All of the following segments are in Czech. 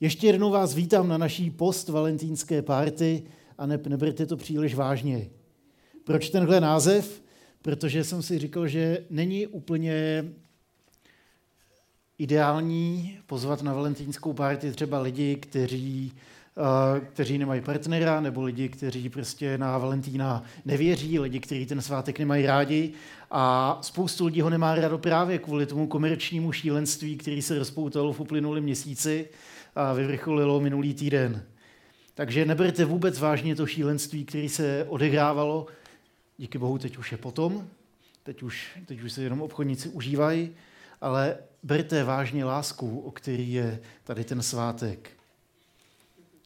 Ještě jednou vás vítám na naší post-valentínské párty a ne, neberte to příliš vážně. Proč tenhle název? Protože jsem si říkal, že není úplně ideální pozvat na valentínskou párty třeba lidi, kteří, kteří nemají partnera, nebo lidi, kteří prostě na Valentína nevěří, lidi, kteří ten svátek nemají rádi. A spoustu lidí ho nemá rádo právě kvůli tomu komerčnímu šílenství, který se rozpoutalo v uplynulém měsíci a vyvrcholilo minulý týden. Takže neberte vůbec vážně to šílenství, které se odehrávalo. Díky bohu teď už je potom, teď už, teď už se jenom obchodníci užívají, ale berte vážně lásku, o který je tady ten svátek.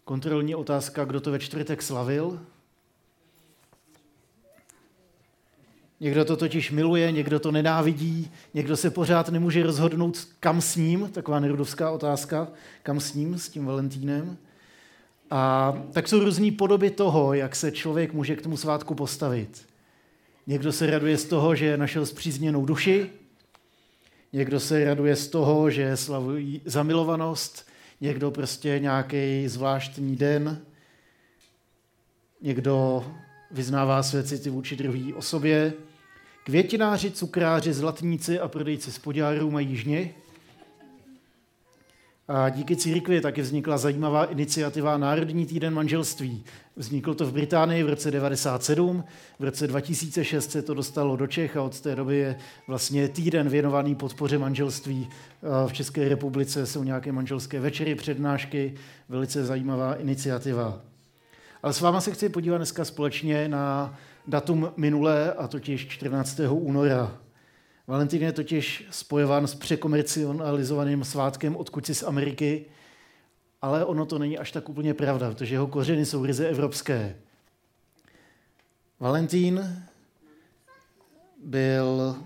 Kontrolní otázka, kdo to ve čtvrtek slavil. Někdo to totiž miluje, někdo to nenávidí, někdo se pořád nemůže rozhodnout, kam s ním, taková nerudovská otázka, kam s ním, s tím Valentínem. A tak jsou různé podoby toho, jak se člověk může k tomu svátku postavit. Někdo se raduje z toho, že našel zpřízněnou duši, někdo se raduje z toho, že slavují zamilovanost, někdo prostě nějaký zvláštní den, někdo vyznává své city vůči druhé osobě, Květináři, cukráři, zlatníci a prodejci spodňárů mají žně. A díky církvi taky vznikla zajímavá iniciativa Národní týden manželství. Vzniklo to v Británii v roce 1997, v roce 2006 se to dostalo do Čech a od té doby je vlastně týden věnovaný podpoře manželství. V České republice jsou nějaké manželské večery, přednášky, velice zajímavá iniciativa. Ale s váma se chci podívat dneska společně na datum minulé, a totiž 14. února. Valentín je totiž spojován s překomercionalizovaným svátkem odkud z Ameriky, ale ono to není až tak úplně pravda, protože jeho kořeny jsou ryze evropské. Valentín byl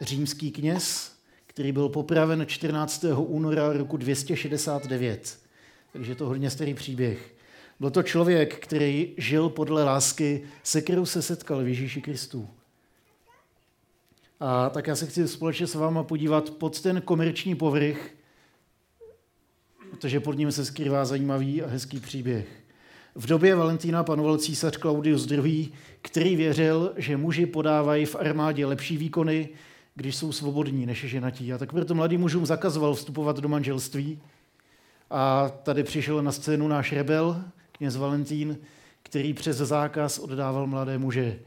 římský kněz, který byl popraven 14. února roku 269. Takže to hodně starý příběh. Byl to člověk, který žil podle lásky, se kterou se setkal v Ježíši Kristu. A tak já se chci společně s váma podívat pod ten komerční povrch, protože pod ním se skrývá zajímavý a hezký příběh. V době Valentína panoval císař Claudius II., který věřil, že muži podávají v armádě lepší výkony, když jsou svobodní než ženatí. A tak proto mladým mužům zakazoval vstupovat do manželství. A tady přišel na scénu náš rebel, kněz Valentín, který přes zákaz oddával mladé muže.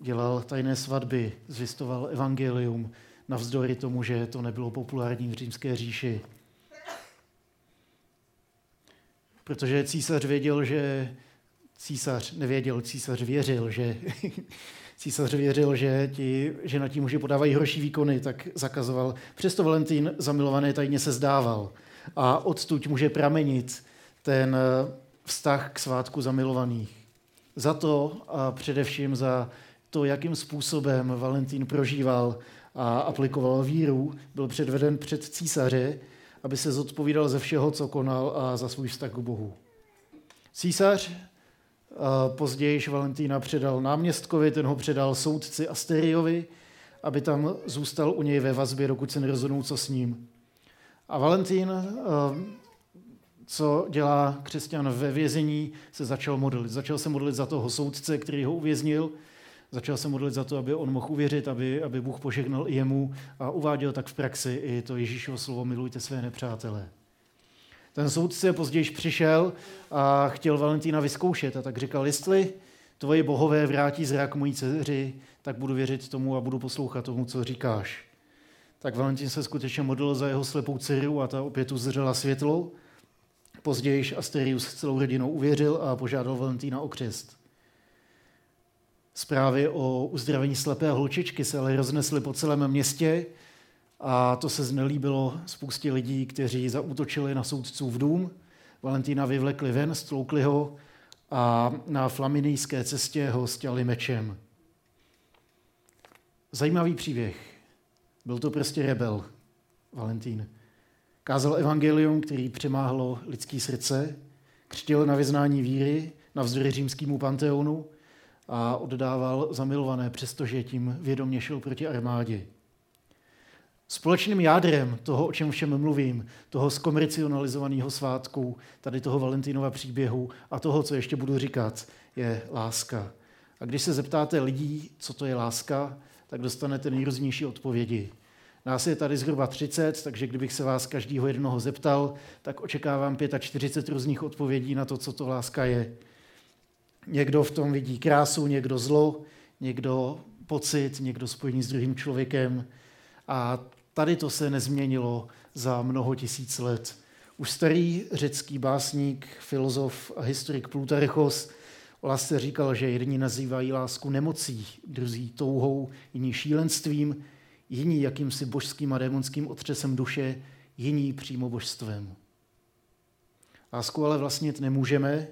Dělal tajné svatby, zvistoval evangelium, navzdory tomu, že to nebylo populární v římské říši. Protože císař věděl, že císař nevěděl, císař věřil, že císař věřil, že ti ženatí muži podávají horší výkony, tak zakazoval. Přesto Valentín zamilované tajně se zdával. A odtud může pramenit ten vztah k svátku zamilovaných. Za to a především za to, jakým způsobem Valentín prožíval a aplikoval víru, byl předveden před císaře, aby se zodpovídal ze všeho, co konal a za svůj vztah k Bohu. Císař později Valentína předal náměstkovi, ten ho předal soudci Asteriovi, aby tam zůstal u něj ve vazbě, dokud se nerozhodnou, co s ním. A Valentín co dělá křesťan ve vězení, se začal modlit. Začal se modlit za toho soudce, který ho uvěznil, začal se modlit za to, aby on mohl uvěřit, aby, aby Bůh požehnal i jemu a uváděl tak v praxi i to Ježíšovo slovo milujte své nepřátele. Ten soudce později přišel a chtěl Valentína vyzkoušet a tak říkal, jestli tvoje bohové vrátí zrak mojí dceři, tak budu věřit tomu a budu poslouchat tomu, co říkáš. Tak Valentín se skutečně modlil za jeho slepou dceru a ta opět uzřela světlo Později Asterius celou rodinou uvěřil a požádal Valentína o křest. Zprávy o uzdravení slepé holčičky se ale roznesly po celém městě a to se znelíbilo spoustě lidí, kteří zaútočili na soudcův dům. Valentína vyvlekli ven, stloukli ho a na flaminijské cestě ho stěli mečem. Zajímavý příběh. Byl to prostě rebel, Valentín. Kázal evangelium, který přemáhlo lidský srdce, křtil na vyznání víry navzdory římskému panteonu a oddával zamilované, přestože tím vědomě šel proti armádě. Společným jádrem toho, o čem všem mluvím, toho zkomercionalizovaného svátku, tady toho Valentinova příběhu a toho, co ještě budu říkat, je láska. A když se zeptáte lidí, co to je láska, tak dostanete nejrůznější odpovědi. Nás je tady zhruba 30, takže kdybych se vás každýho jednoho zeptal, tak očekávám 45 různých odpovědí na to, co to láska je. Někdo v tom vidí krásu, někdo zlo, někdo pocit, někdo spojení s druhým člověkem. A tady to se nezměnilo za mnoho tisíc let. Už starý řecký básník, filozof a historik Plutarchos o lásce říkal, že jedni nazývají lásku nemocí, druzí touhou, jiní šílenstvím, jiní jakýmsi božským a démonským otřesem duše, jiní přímo božstvem. Lásku ale vlastnit nemůžeme,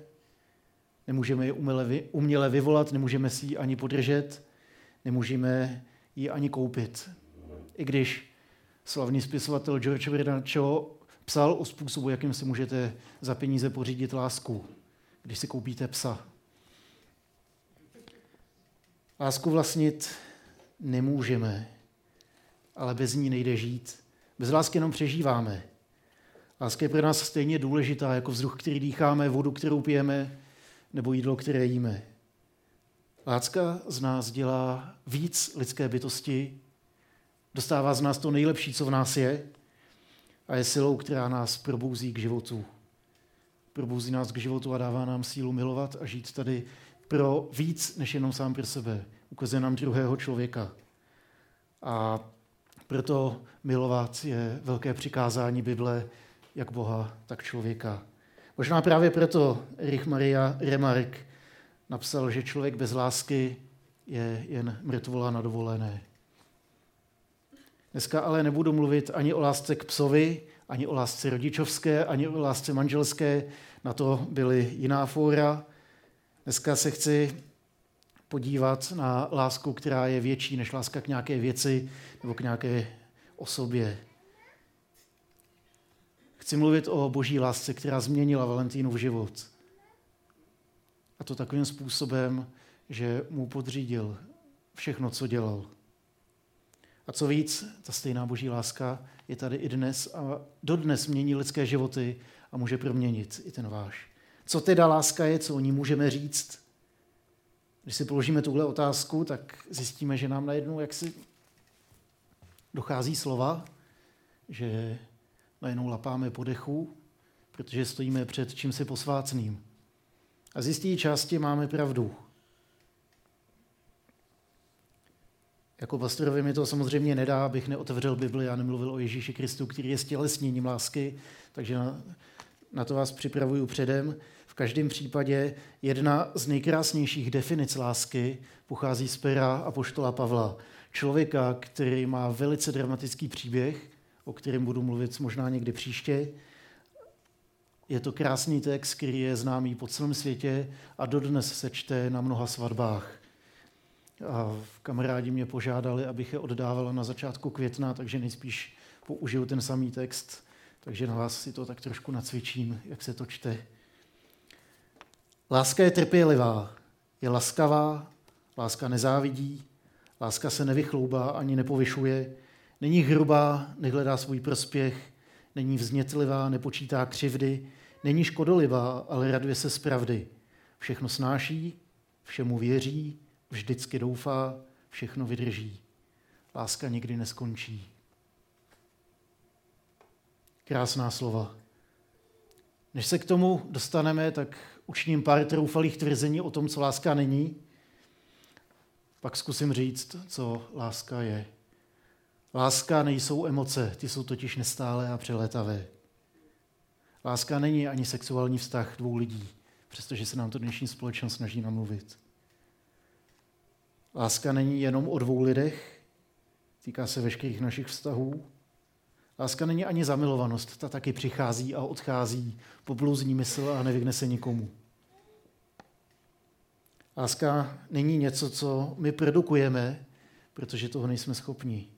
nemůžeme ji uměle vyvolat, nemůžeme si ji ani podržet, nemůžeme ji ani koupit. I když slavný spisovatel George Bernard psal o způsobu, jakým si můžete za peníze pořídit lásku, když si koupíte psa. Lásku vlastnit nemůžeme, ale bez ní nejde žít. Bez lásky jenom přežíváme. Láska je pro nás stejně důležitá jako vzduch, který dýcháme, vodu, kterou pijeme, nebo jídlo, které jíme. Láska z nás dělá víc lidské bytosti, dostává z nás to nejlepší, co v nás je a je silou, která nás probouzí k životu. Probouzí nás k životu a dává nám sílu milovat a žít tady pro víc, než jenom sám pro sebe. Ukazuje nám druhého člověka. A proto milovat je velké přikázání Bible, jak Boha, tak člověka. Možná právě proto Erich Maria Remark napsal, že člověk bez lásky je jen mrtvola na dovolené. Dneska ale nebudu mluvit ani o lásce k psovi, ani o lásce rodičovské, ani o lásce manželské. Na to byly jiná fóra. Dneska se chci podívat na lásku, která je větší než láska k nějaké věci nebo k nějaké osobě. Chci mluvit o boží lásce, která změnila Valentínův život. A to takovým způsobem, že mu podřídil všechno, co dělal. A co víc, ta stejná boží láska je tady i dnes a dodnes mění lidské životy a může proměnit i ten váš. Co teda láska je, co o ní můžeme říct? Když si položíme tuhle otázku, tak zjistíme, že nám najednou jaksi dochází slova, že najednou lapáme po dechu, protože stojíme před čímsi posvácným. A z jisté části máme pravdu. Jako pastorovi mi to samozřejmě nedá, abych neotevřel Bibli a nemluvil o Ježíši Kristu, který je stělesněním lásky, takže na, na to vás připravuju předem. V každém případě jedna z nejkrásnějších definic lásky pochází z pera a poštola Pavla. Člověka, který má velice dramatický příběh, o kterém budu mluvit možná někdy příště. Je to krásný text, který je známý po celém světě a dodnes se čte na mnoha svatbách. A kamarádi mě požádali, abych je oddávala na začátku května, takže nejspíš použiju ten samý text, takže na vás si to tak trošku nacvičím, jak se to čte. Láska je trpělivá, je laskavá, láska nezávidí, láska se nevychloubá ani nepovyšuje, není hrubá, nehledá svůj prospěch, není vznětlivá, nepočítá křivdy, není škodolivá, ale raduje se z pravdy. Všechno snáší, všemu věří, vždycky doufá, všechno vydrží. Láska nikdy neskončí. Krásná slova. Než se k tomu dostaneme, tak učiním pár troufalých tvrzení o tom, co láska není. Pak zkusím říct, co láska je. Láska nejsou emoce, ty jsou totiž nestále a přelétavé. Láska není ani sexuální vztah dvou lidí, přestože se nám to dnešní společnost snaží namluvit. Láska není jenom o dvou lidech, týká se veškerých našich vztahů. Láska není ani zamilovanost, ta taky přichází a odchází, poblouzní mysl a nevyhne se nikomu. Láska není něco, co my produkujeme, protože toho nejsme schopni.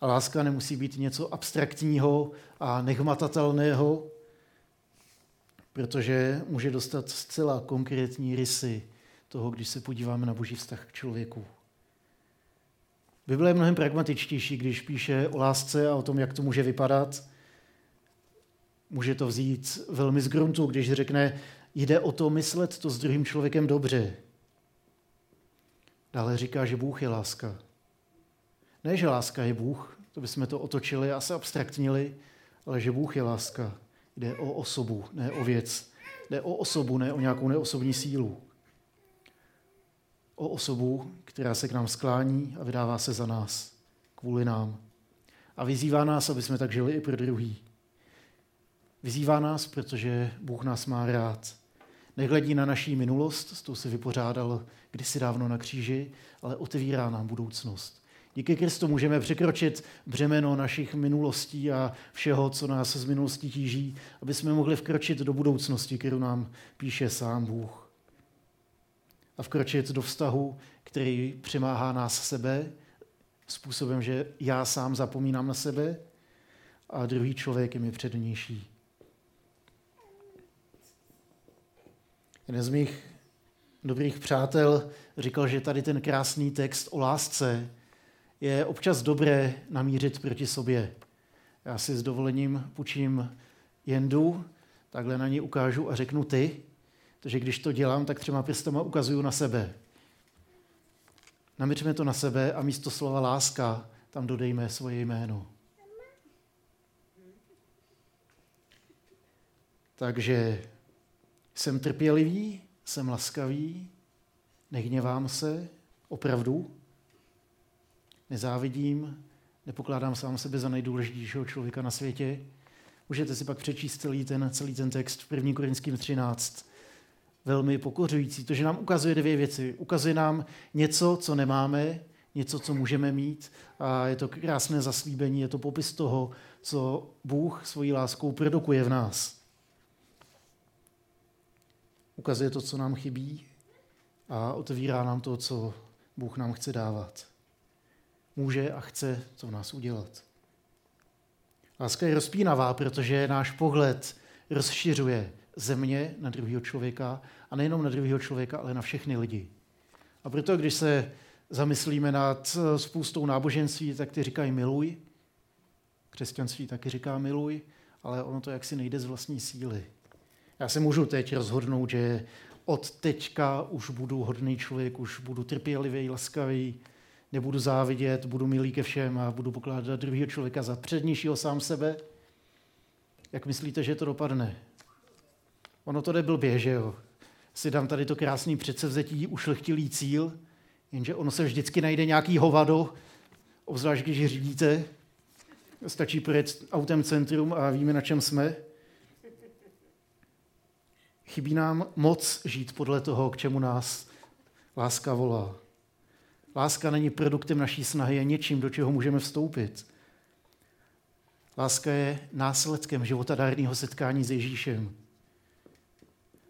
A láska nemusí být něco abstraktního a nehmatatelného, protože může dostat zcela konkrétní rysy toho, když se podíváme na boží vztah k člověku. Bible je mnohem pragmatičtější, když píše o lásce a o tom, jak to může vypadat. Může to vzít velmi z gruntu, když řekne, jde o to myslet to s druhým člověkem dobře. Dále říká, že Bůh je láska. Ne, že láska je Bůh, to bychom to otočili a se abstraktnili, ale že Bůh je láska. Jde o osobu, ne o věc. Jde o osobu, ne o nějakou neosobní sílu. O osobu, která se k nám sklání a vydává se za nás, kvůli nám. A vyzývá nás, aby jsme tak žili i pro druhý. Vyzývá nás, protože Bůh nás má rád. Nehledí na naší minulost, s tou se vypořádal kdysi dávno na kříži, ale otevírá nám budoucnost. Díky Kristu můžeme překročit břemeno našich minulostí a všeho, co nás z minulosti tíží, aby jsme mohli vkročit do budoucnosti, kterou nám píše sám Bůh. A vkročit do vztahu, který přemáhá nás sebe, způsobem, že já sám zapomínám na sebe a druhý člověk je mi přednější. Jeden z mých dobrých přátel říkal, že tady ten krásný text o lásce je občas dobré namířit proti sobě. Já si s dovolením půjčím jendu, takhle na ní ukážu a řeknu ty, protože když to dělám, tak třema prstama ukazuju na sebe. Namířme to na sebe a místo slova láska tam dodejme svoje jméno. Takže jsem trpělivý, jsem laskavý, nehněvám se, opravdu, nezávidím, nepokládám sám sebe za nejdůležitějšího člověka na světě. Můžete si pak přečíst celý ten, celý ten text v 1. Korinským 13. Velmi pokořující. To, že nám ukazuje dvě věci. Ukazuje nám něco, co nemáme, něco, co můžeme mít a je to krásné zaslíbení, je to popis toho, co Bůh svojí láskou produkuje v nás. Ukazuje to, co nám chybí a otevírá nám to, co Bůh nám chce dávat může a chce co v nás udělat. Láska je rozpínavá, protože náš pohled rozšiřuje země na druhého člověka a nejenom na druhého člověka, ale na všechny lidi. A proto, když se zamyslíme nad spoustou náboženství, tak ty říkají miluj, křesťanství taky říká miluj, ale ono to jaksi nejde z vlastní síly. Já se můžu teď rozhodnout, že od teďka už budu hodný člověk, už budu trpělivý, laskavý, nebudu závidět, budu milý ke všem a budu pokládat druhého člověka za přednějšího sám sebe? Jak myslíte, že to dopadne? Ono to jde blbě, že jo? Si dám tady to krásný předsevzetí, ušlechtilý cíl, jenže ono se vždycky najde nějaký hovado, obzvlášť když řídíte, stačí projet autem centrum a víme, na čem jsme. Chybí nám moc žít podle toho, k čemu nás láska volá. Láska není produktem naší snahy, je něčím, do čeho můžeme vstoupit. Láska je následkem životadárného setkání s Ježíšem.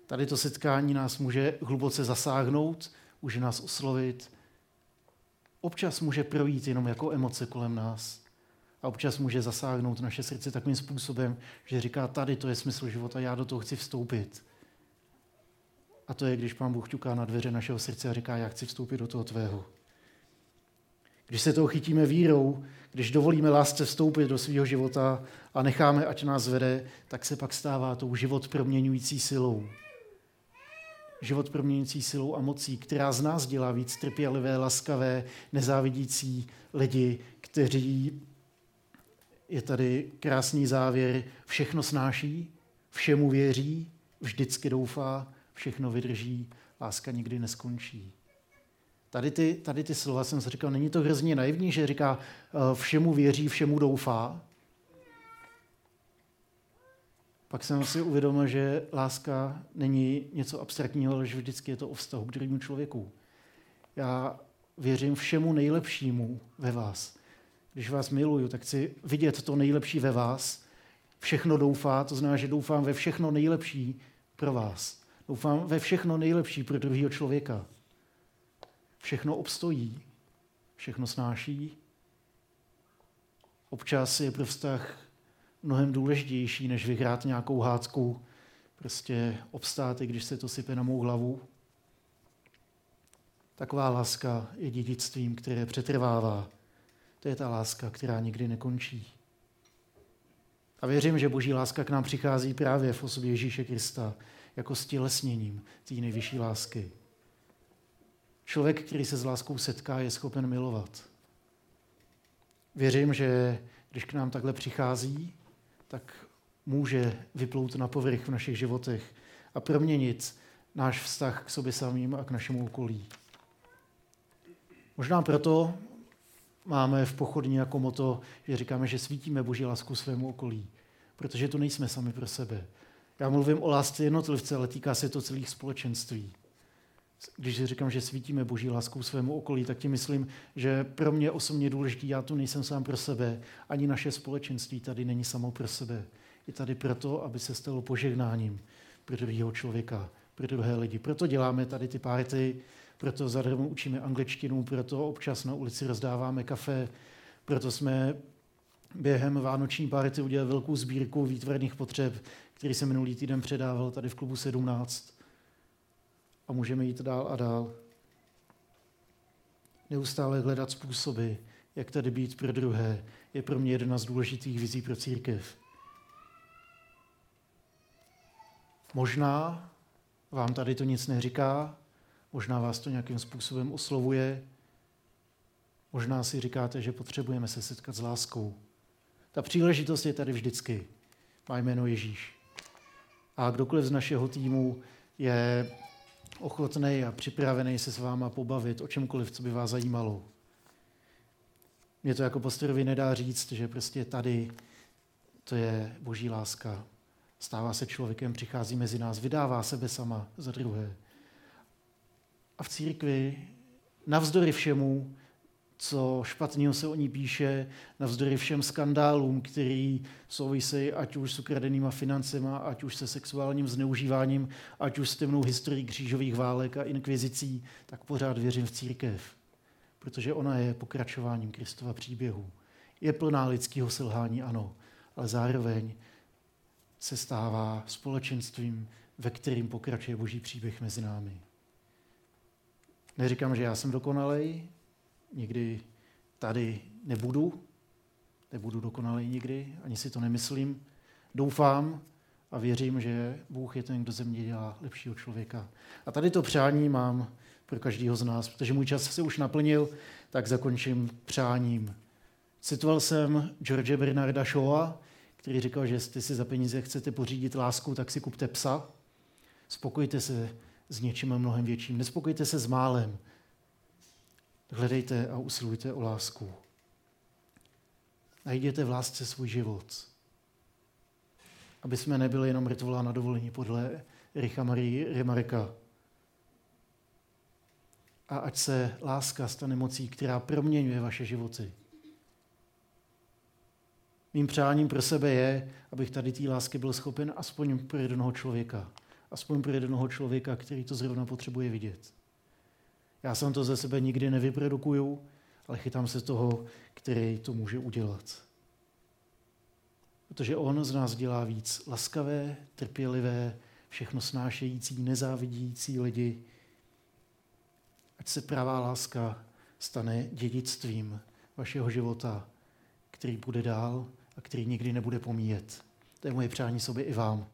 Tady to setkání nás může hluboce zasáhnout, může nás oslovit. Občas může projít jenom jako emoce kolem nás. A občas může zasáhnout naše srdce takovým způsobem, že říká, tady to je smysl života, já do toho chci vstoupit. A to je, když pán Bůh ťuká na dveře našeho srdce a říká, já chci vstoupit do toho tvého. Když se toho chytíme vírou, když dovolíme lásce vstoupit do svého života a necháme, ať nás vede, tak se pak stává tou život proměňující silou. Život proměňující silou a mocí, která z nás dělá víc trpělivé, laskavé, nezávidící lidi, kteří, je tady krásný závěr, všechno snáší, všemu věří, vždycky doufá, všechno vydrží, láska nikdy neskončí. Tady ty, tady ty slova jsem si říkal, není to hrozně naivní, že říká, eh, všemu věří, všemu doufá. Pak jsem si uvědomil, že láska není něco abstraktního, ale že vždycky je to o vztahu k druhému člověku. Já věřím všemu nejlepšímu ve vás. Když vás miluju, tak chci vidět to nejlepší ve vás. Všechno doufá, to znamená, že doufám ve všechno nejlepší pro vás. Doufám ve všechno nejlepší pro druhého člověka všechno obstojí, všechno snáší. Občas je pro vztah mnohem důležitější, než vyhrát nějakou hádku, prostě obstát, i když se to sype na mou hlavu. Taková láska je dědictvím, které přetrvává To je ta láska, která nikdy nekončí. A věřím, že boží láska k nám přichází právě v osobě Ježíše Krista, jako stělesněním té nejvyšší lásky. Člověk, který se s láskou setká, je schopen milovat. Věřím, že když k nám takhle přichází, tak může vyplout na povrch v našich životech a proměnit náš vztah k sobě samým a k našemu okolí. Možná proto máme v pochodní jako moto, že říkáme, že svítíme Boží lásku svému okolí, protože to nejsme sami pro sebe. Já mluvím o lásce jednotlivce, ale týká se to celých společenství. Když říkám, že svítíme Boží láskou svému okolí, tak tím myslím, že pro mě osobně důležitý, já tu nejsem sám pro sebe, ani naše společenství tady není samo pro sebe. Je tady proto, aby se stalo požehnáním pro druhého člověka, pro druhé lidi. Proto děláme tady ty párty, proto zadarmo učíme angličtinu, proto občas na ulici rozdáváme kafe, proto jsme během vánoční párty udělali velkou sbírku výtvarných potřeb, který se minulý týden předával tady v klubu 17. A můžeme jít dál a dál. Neustále hledat způsoby, jak tady být pro druhé, je pro mě jedna z důležitých vizí pro církev. Možná vám tady to nic neříká, možná vás to nějakým způsobem oslovuje, možná si říkáte, že potřebujeme se setkat s láskou. Ta příležitost je tady vždycky. Má jméno Ježíš. A kdokoliv z našeho týmu je ochotný a připravený se s váma pobavit o čemkoliv, co by vás zajímalo. Mě to jako pastorovi nedá říct, že prostě tady to je boží láska. Stává se člověkem, přichází mezi nás, vydává sebe sama za druhé. A v církvi, navzdory všemu, co špatného se o ní píše, navzdory všem skandálům, který souvisejí ať už s ukradenýma financema, ať už se sexuálním zneužíváním, ať už s temnou historií křížových válek a inkvizicí, tak pořád věřím v církev, protože ona je pokračováním Kristova příběhu. Je plná lidského selhání, ano, ale zároveň se stává společenstvím, ve kterým pokračuje boží příběh mezi námi. Neříkám, že já jsem dokonalej, nikdy tady nebudu, nebudu dokonalý nikdy, ani si to nemyslím. Doufám a věřím, že Bůh je ten, kdo ze mě dělá lepšího člověka. A tady to přání mám pro každého z nás, protože můj čas se už naplnil, tak zakončím přáním. Citoval jsem George Bernarda Shawa, který říkal, že jestli si za peníze chcete pořídit lásku, tak si kupte psa. Spokojte se s něčím mnohem větším. Nespokojte se s málem. Hledejte a usilujte o lásku. Najděte v lásce svůj život. Aby jsme nebyli jenom mrtvolá na dovolení podle Richa Marie Remareka. A ať se láska stane mocí, která proměňuje vaše životy. Mým přáním pro sebe je, abych tady té lásky byl schopen aspoň pro jednoho člověka. Aspoň pro jednoho člověka, který to zrovna potřebuje vidět. Já jsem to ze sebe nikdy nevyprodukuju, ale chytám se toho, který to může udělat. Protože on z nás dělá víc laskavé, trpělivé, všechno snášející, nezávidící lidi. Ať se pravá láska stane dědictvím vašeho života, který bude dál a který nikdy nebude pomíjet. To je moje přání sobě i vám.